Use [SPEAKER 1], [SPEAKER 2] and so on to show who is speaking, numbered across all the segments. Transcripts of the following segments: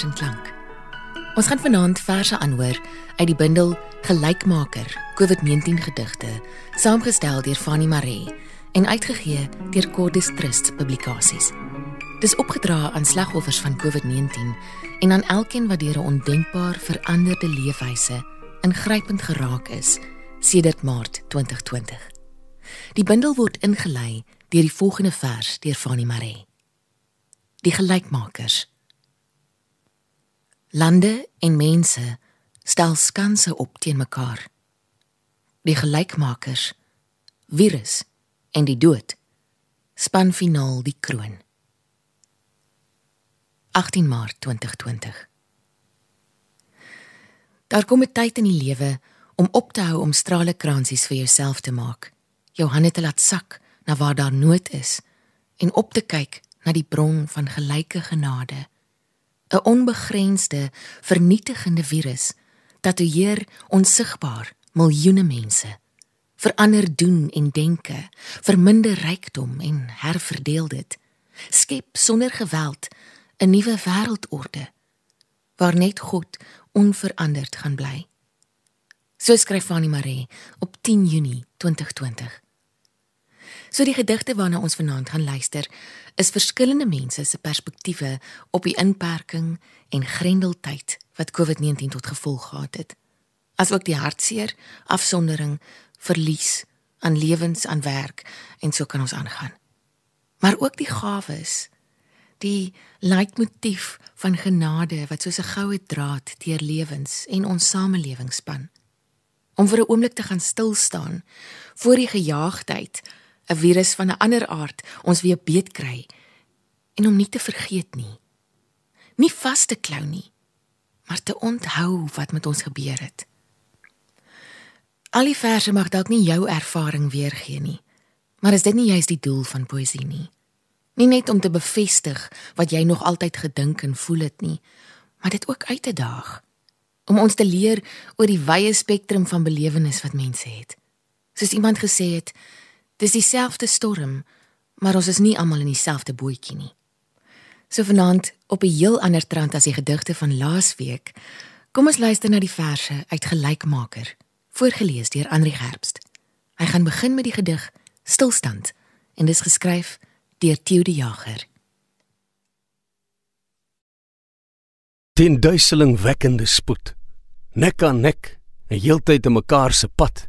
[SPEAKER 1] Vers en Klank. Ons gaan vanaand verse aanhoor uit die bundel Gelykmaker COVID-19 gedigte, saamgestel deur Fanny Maree en uitgegee deur Cordis Trust Publikasies. Dis opgedra aan slagoffers van COVID-19 en aan elkeen wat deur 'n ondenkbaar veranderde leefwyse ingrypend geraak is sedert Maart 2020. Die bundel word ingelei deur die volgende vers deur Fanny Maree die gelykmakers. Lande en mense stel skanse op teen mekaar. Die gelykmakers, virus en die dood span finaal die kroon. 18 Maart 2020. Daar kom 'n tyd in die lewe om op te hou om strale kransies vir jouself te maak. Jou hande te laat sak na waar daar nood is en op te kyk na die bron van gelyke genade. 'n Onbegrensde, vernietigende virus tatoeëer onsigbaar miljoene mense. Verander doen en denke, verminder rykdom en herverdeel dit. Skep sonder geweld 'n nuwe wêreldorde waar net God onveranderd gaan bly. So skryf Fanny Maree op 10 Junie 2020. So die gedigte waarna ons vanaand gaan luister, is verskillende mense se perspektiewe op die inperking en grendeltyd wat COVID-19 tot gevolg gehad het. Asook die hartseer, afsondering, verlies aan lewens, aan werk en so kan ons aangaan. Maar ook die gawes, die leitmotief van genade wat soos 'n goue draad deur lewens en ons samelewing span. Om vir 'n oomblik te gaan stil staan voor die gejaagdheid 'n virus van 'n ander aard ons weer beet kry en om nie te vergeet nie. Nie vas te klou nie, maar te onthou wat met ons gebeur het. Al die verse mag dalk nie jou ervaring weergee nie, maar is dit nie juist die doel van poësie nie? Nie net om te bevestig wat jy nog altyd gedink en voel het nie, maar dit ook uit te daag om ons te leer oor die wye spektrum van belewenis wat mense het. Soos iemand gesê het, Dis dieselfde storm, maar ons is nie almal in dieselfde bootjie nie. So vanaand op 'n heel ander trant as die gedigte van laasweek, kom ons luister na die verse uit Gelykmaker, voorgeles deur Andri Gerbst. Hy gaan begin met die gedig Stilstand en dit is geskryf deur Theo de Jager.
[SPEAKER 2] Teen duiseling wekkende spoed, nek aan nek, 'n heeltyd in mekaar se pad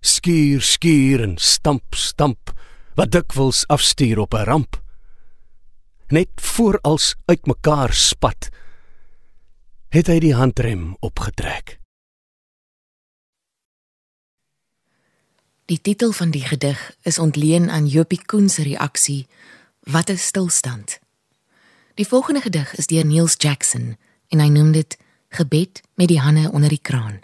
[SPEAKER 2] skuur skuur en stamp stamp wat dikwels afstuur op 'n ramp net voor als uitmekaar spat het hy die handrem opgetrek
[SPEAKER 1] Die titel van die gedig is ontleen aan Jopie Koen se reaksie Wat 'n stilstand. Die volgende gedig is deur Niels Jackson en hy noem dit Gebed met die hande onder die kraan.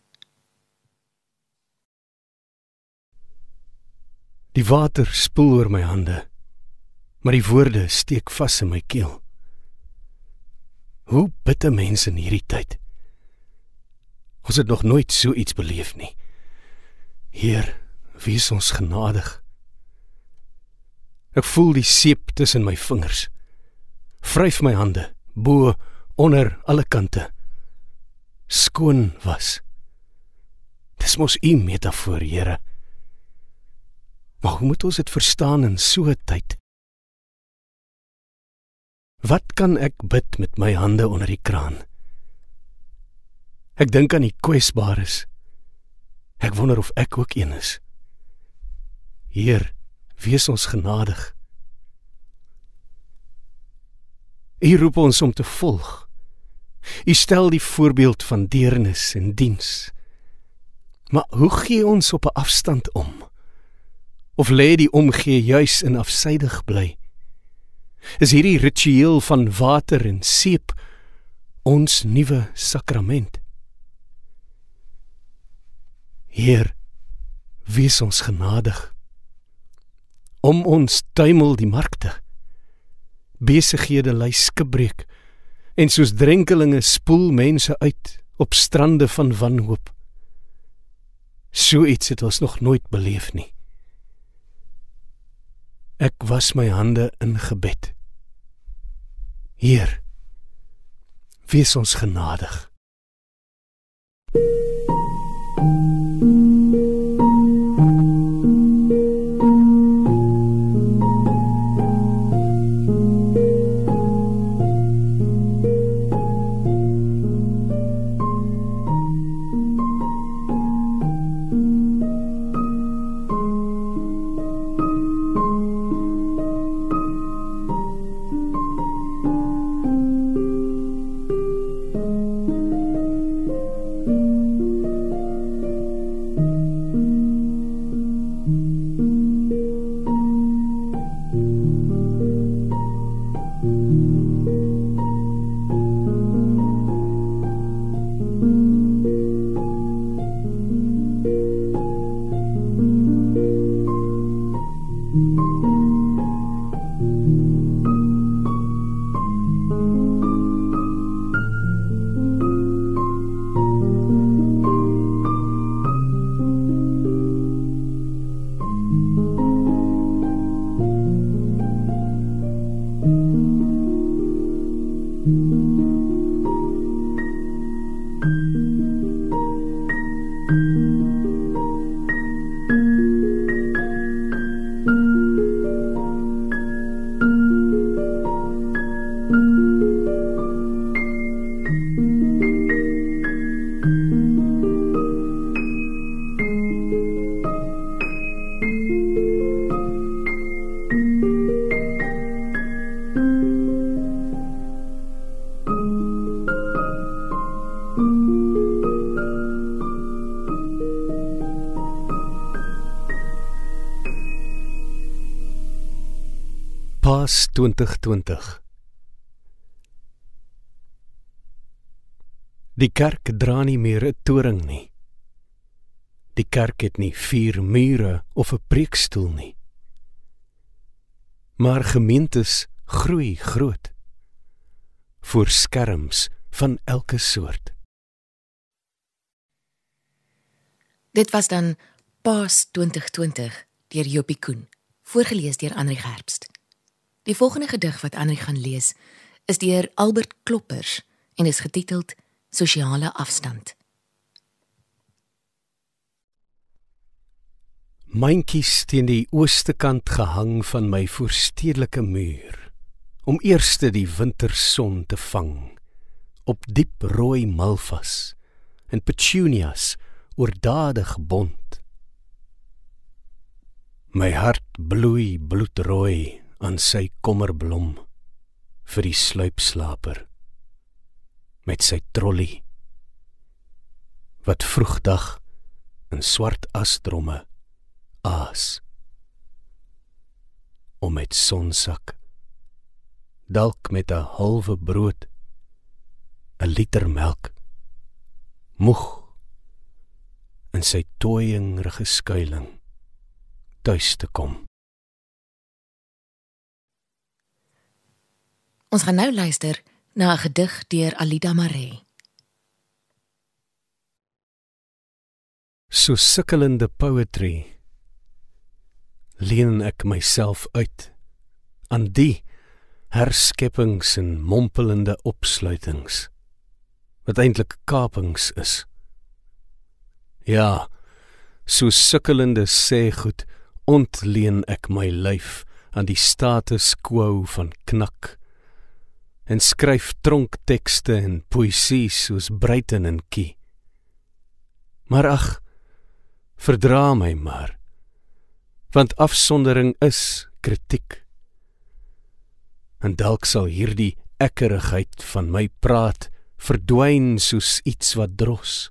[SPEAKER 2] Die water spoel oor my hande, maar die woorde steek vas in my keel. Hoe bitter mense in hierdie tyd. Ons het nog nooit so iets beleef nie. Heer, wees ons genadig. Ek voel die seep tussen my vingers. Vryf my hande bo onder alle kante. Skoon was. Dis mos u metafoor, Here. Maar hoe moet ons dit verstaan in so 'n tyd? Wat kan ek bid met my hande onder die kraan? Ek dink aan die kwesbares. Ek wonder of ek ook een is. Heer, wees ons genadig. U roep ons om te volg. U stel die voorbeeld van deernis en diens. Maar hoe gee ons op 'n afstand om? of lê die omgee juis in afsydig bly? Is hierdie ritueel van water en seep ons nuwe sakrament? Heer, wees ons genadig. Om ons tuimel die markte. Besighede lei skibreek en soos drenkelinge spoel mense uit op strande van wanhoop. So iets het ons nog nooit beleef nie. Ek was my hande in gebed. Heer, wees ons genadig. Paas 2020 Die kerk dra nie meer 'n toring nie. Die kerk het nie vier mure of 'n preekstoel nie. Maar gemeentes groei groot voor skerms van elke soort.
[SPEAKER 1] Dit was dan Paas 2020 deur Jopie Koen, voorgeles deur Andri Gerbst. Die volgende gedig wat Andri gaan lees, is deur Albert Kloppers en is getiteld Sosiale afstand.
[SPEAKER 2] Myntjies teen die ooste kant gehang van my voorstedelike muur om eerste die winterson te vang op diep rooi malvas en petunias oordadig bont my hart bloei bloedrooi aan sy kommerblom vir die sluipslaper met sy trollie wat vroegdag in swart asdromme aas om met sonsak dalk met 'n halwe brood 'n liter melk moeg in sy tooiingrige skuilings tuis te kom
[SPEAKER 1] Ons gaan nou luister na 'n gedig deur Alida Maree.
[SPEAKER 2] So sukkelende poetry leen ek myself uit aan die herskeppings en mompelende opsluitings wat eintlik kapings is. Ja, so sukkelende sê goed ontleen ek my lyf aan die status quo van knak en skryf tronktekste en poësie soos Bruiten en Kie. Maar ag, verdra my maar. Want afsondering is kritiek. En dalk sal hierdie ekkerigheid van my praat verdwyn soos iets wat dros.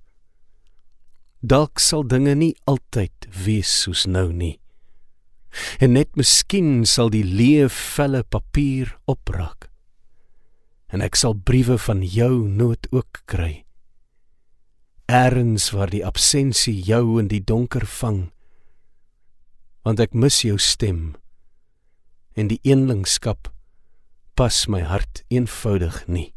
[SPEAKER 2] Dalk sal dinge nie altyd wees soos nou nie. En net miskien sal die leë velle papier oprak en ek sal briewe van jou nood ook kry. Erns waar die absensie jou in die donker vang. Want ek mis jou stem. En die eenlingskap pas my hart eenvoudig nie.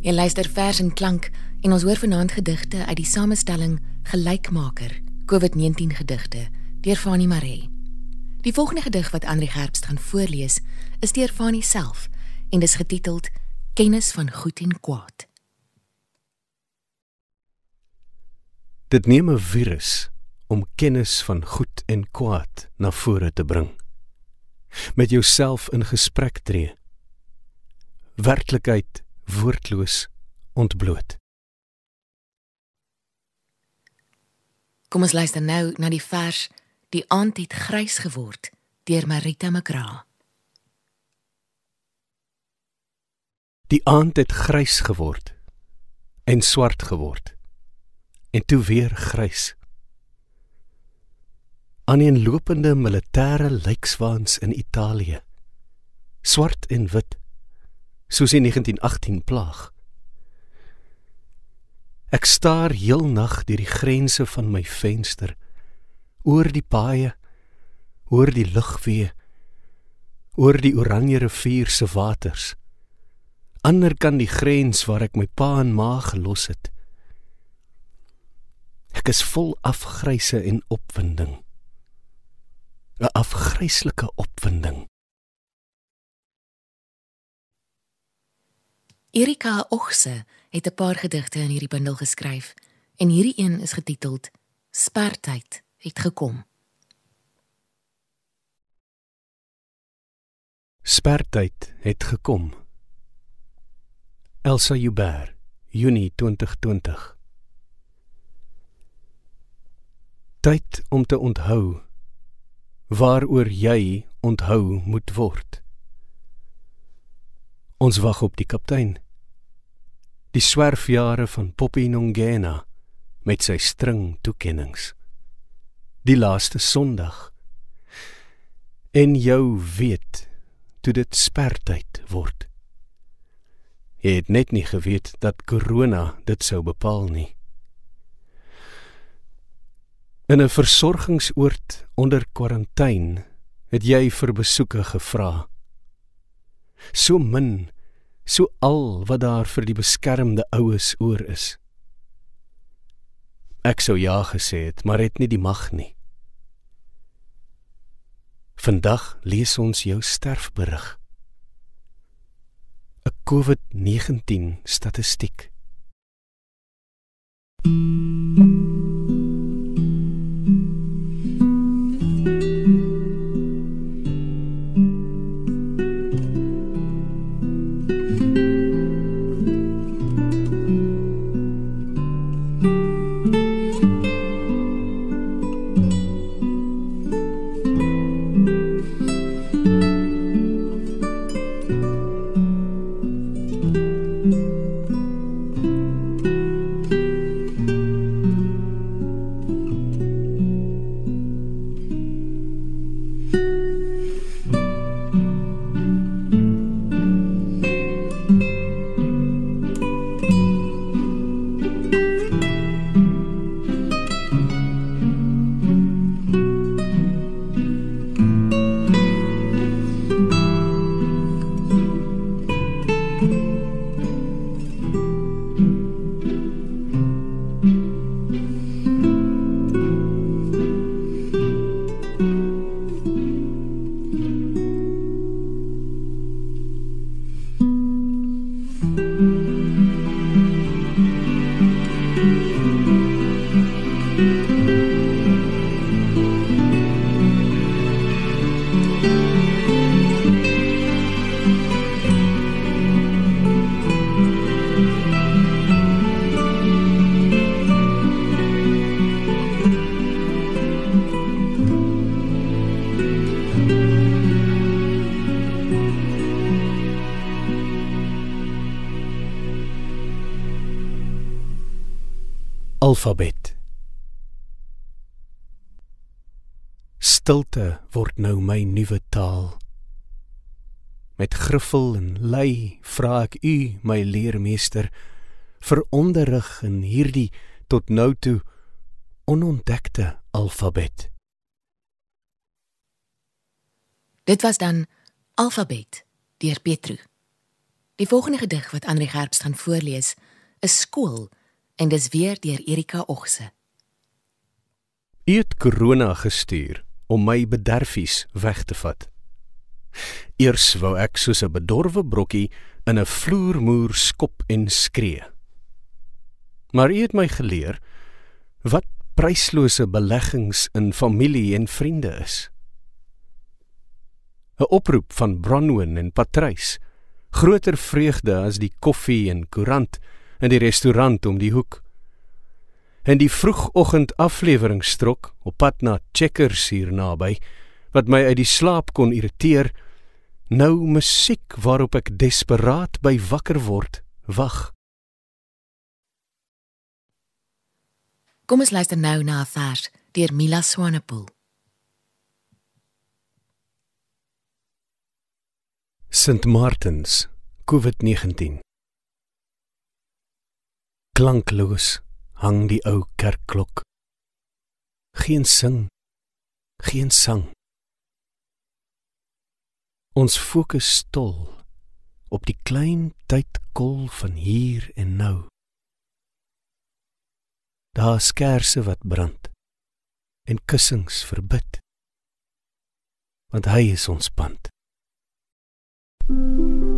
[SPEAKER 1] Jy luister vers en klank en ons hoor vanaand gedigte uit die samestelling Gelykmaker COVID-19 gedigte deur Fanny Maree. Die volgende gedig wat Andri Gerbst gaan voorlees is deur Fanny self en dis getiteld Kennis van goed en kwaad.
[SPEAKER 2] Dit neem 'n virus om kennis van goed en kwaad na vore te bring. Met jouself in gesprek tree. Werklikheid woordloos ontbloot.
[SPEAKER 1] Kom ons luister nou na die vers Die aand het grys geword deur Marita Magra.
[SPEAKER 2] Die aand het grys geword en swart geword en toe weer grys. Aaneenlopende militêre lykswaans in Italië. Swart en wit soos in 1918 plaag. Ek staar heel nag deur die grense van my venster oor die paaie, oor die lugwee, oor die oranje rivier se waters. Ander kan die grens waar ek my pa en ma gelos het. Ek is vol afgryse en opwinding. 'n Afgryslike opwinding.
[SPEAKER 1] Erika Ochse het 'n paar gedigte in hierdie bundel geskryf en hierdie een is getiteld Spertyd het gekom.
[SPEAKER 2] Spertyd het gekom. Elsa Huber, Junie 2020. Tyd om te onthou waaroor jy onthou moet word. Ons wag op die kaptein. Die swerfjare van Poppy Nongena met sy string toekennings. Die laaste sondag. En jou weet toe dit spertyd word. Jy het net nie geweet dat corona dit sou bepaal nie in 'n versorgingsoord onder kwarantyne het jy vir besoeke gevra so min so al wat daar vir die beskermde oues oor is. Ek sou ja gesê het, maar het nie die mag nie. Vandag lees ons jou sterfberig. 'n COVID-19 statistiek. Mm -hmm. Alfabet. Stilte word nou my nuwe taal. Met griffel en lei vra ek u, my leermeester, vir onderrig in hierdie tot nou toe onontdekte alfabet.
[SPEAKER 1] Dit was dan Alfabet deur Petru. Die volgende gedig wat Andri Gerbst gaan voorlees, is Skool en dis weer deur Erika Ogse.
[SPEAKER 2] Eet korona gestuur om my bederfies weg te vat. Eers wou ek soos 'n bedorwe brokkie in 'n vloermuur skop en skree. Maar u het my geleer wat pryslose beleggings in familie en vriende is. 'n Oproep van Bronwyn en Patrys. Groter vreugde as die koffie en koerant in die restaurant om die hoek. En die vroegoggend afleweringstrok op pad na Checkers hier naby wat my uit die slaap kon irriteer. Nou musiek waarop ek desperaat by wakker word, wag.
[SPEAKER 1] Kom ons luister nou na 'n vers deur Mila Swanepoel.
[SPEAKER 2] St Martins, COVID-19. Klankloos hang die ou kerkklok. Geen sing, geen sang. Ons fokus stol op die klein tydkol van hier en nou. Daar skerse wat brand en kussings verbid. Want hy is ons pand. kleur.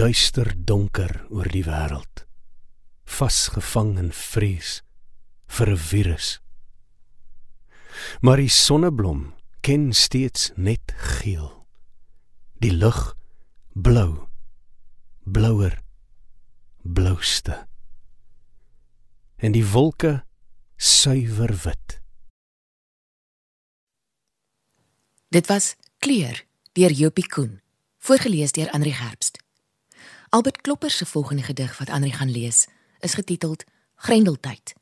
[SPEAKER 2] Duister donker oor die wêreld, vasgevang in vrees vir 'n virus. Maar die sonneblom ken steeds net geel. Die lug blou, blouer, blouste. En die wolke suiwer wit.
[SPEAKER 1] Dit was Kleur deur Jopie Koen, voorgeles deur Andri Gerbst. Albert Klopper se volgende gedig wat Andri gaan lees, is getiteld Grendeltyd.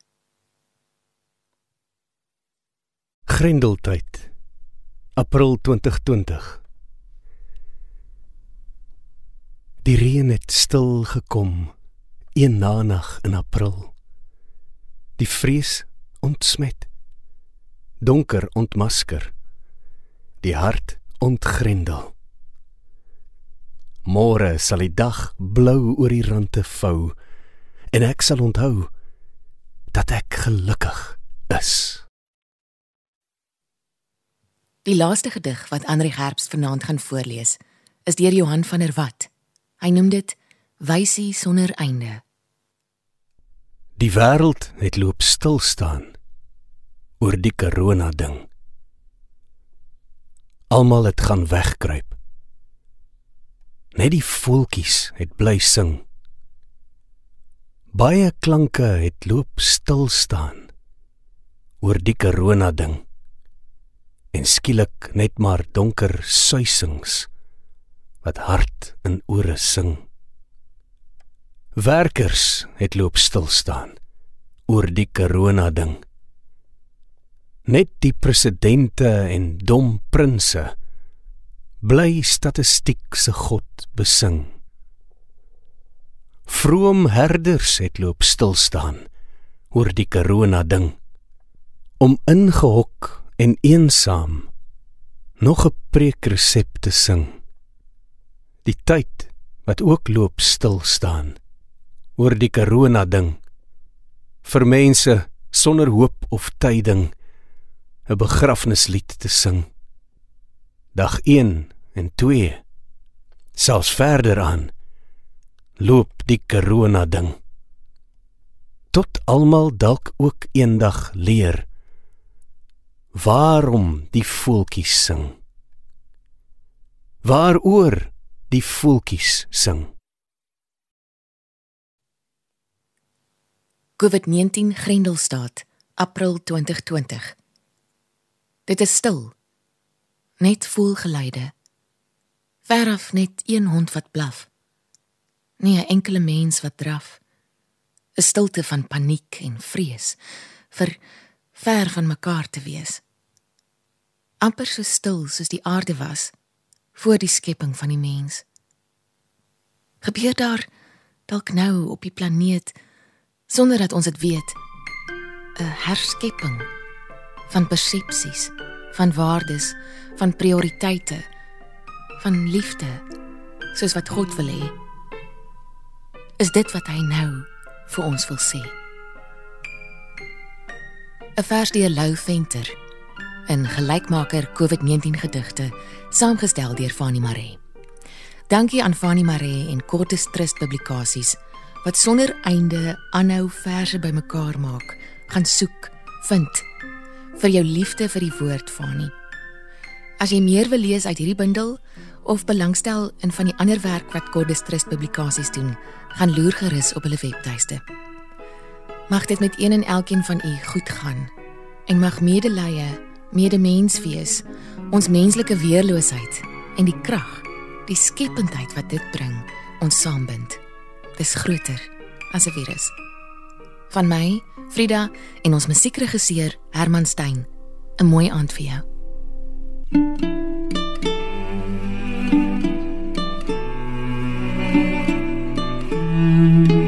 [SPEAKER 2] Grendeltyd. April 2020. Die reën het stil gekom, een nag in April. Die vrees ontsmet. Donker ontmasker. Die hart ontgrendel. Môre sal die dag blou oor die rande vou en ek sal onthou dat ek gelukkig is.
[SPEAKER 1] Die laaste gedig wat Andri Herbst vanaand gaan voorlees, is deur Johan van der Walt. Hy noem dit Wysie sonder einde.
[SPEAKER 2] Die wêreld het loop stil staan oor die corona ding. Almal het gaan wegkruip. Net die voeltjies het bly sing. Baie klanke het loop stil staan oor die corona ding. En skielik net maar donker suisings wat hart in ore sing. Werkers het loop stil staan oor die corona ding. Net die presidente en dom prinse bly statistiek se god besing. Vroom herders het loop stil staan oor die corona ding om ingehok en eensaam nog 'n preekresep te sing. Die tyd wat ook loop stil staan oor die corona ding vir mense sonder hoop of tyding 'n begrafnislied te sing dag 1 en 2 selfs verder aan loop die corona ding tot almal dalk ook eendag leer waarom die voeltjies sing waaroor die voeltjies sing
[SPEAKER 1] COVID-19 Grendelstaat, April 2020. Dit is stil. Net voelgeluide. Veraf net een hond wat blaf. Nie 'n enkele mens wat draf. 'n Stilte van paniek en vrees vir ver van mekaar te wees. amper so stil soos die aarde was voor die skepping van die mens. Gebeur daar dalk nou op die planeet sonder dat ons dit weet 'n herskepping van persepsies, van waardes, van prioriteite, van liefde, soos wat God wil hê. Is dit wat hy nou vir ons wil sê? 'n Vers deur Lou Venter in gelykmaker COVID-19 gedigte, saamgestel deur Fanny Maree. Dankie aan Fanny Maree en Kortes Trust Publikasies wat sonder einde aanhou verse bymekaar maak, gaan soek, vind vir jou liefde vir die woord Fani. As jy meer wil lees uit hierdie bundel of belangstel in van die ander werk wat Cordis Trust publikasies doen, gaan loer gerus op hulle webtuiste. Mag dit met een en elkeen van u goed gaan en mag medelee, medemens wees, ons menslike weerloosheid en die krag, die skependheid wat dit bring, ons saambind dis groter as 'n virus. Van my, Frida en ons musiekregisseur Herman Stein. 'n Mooi aand vir jou. Thank you.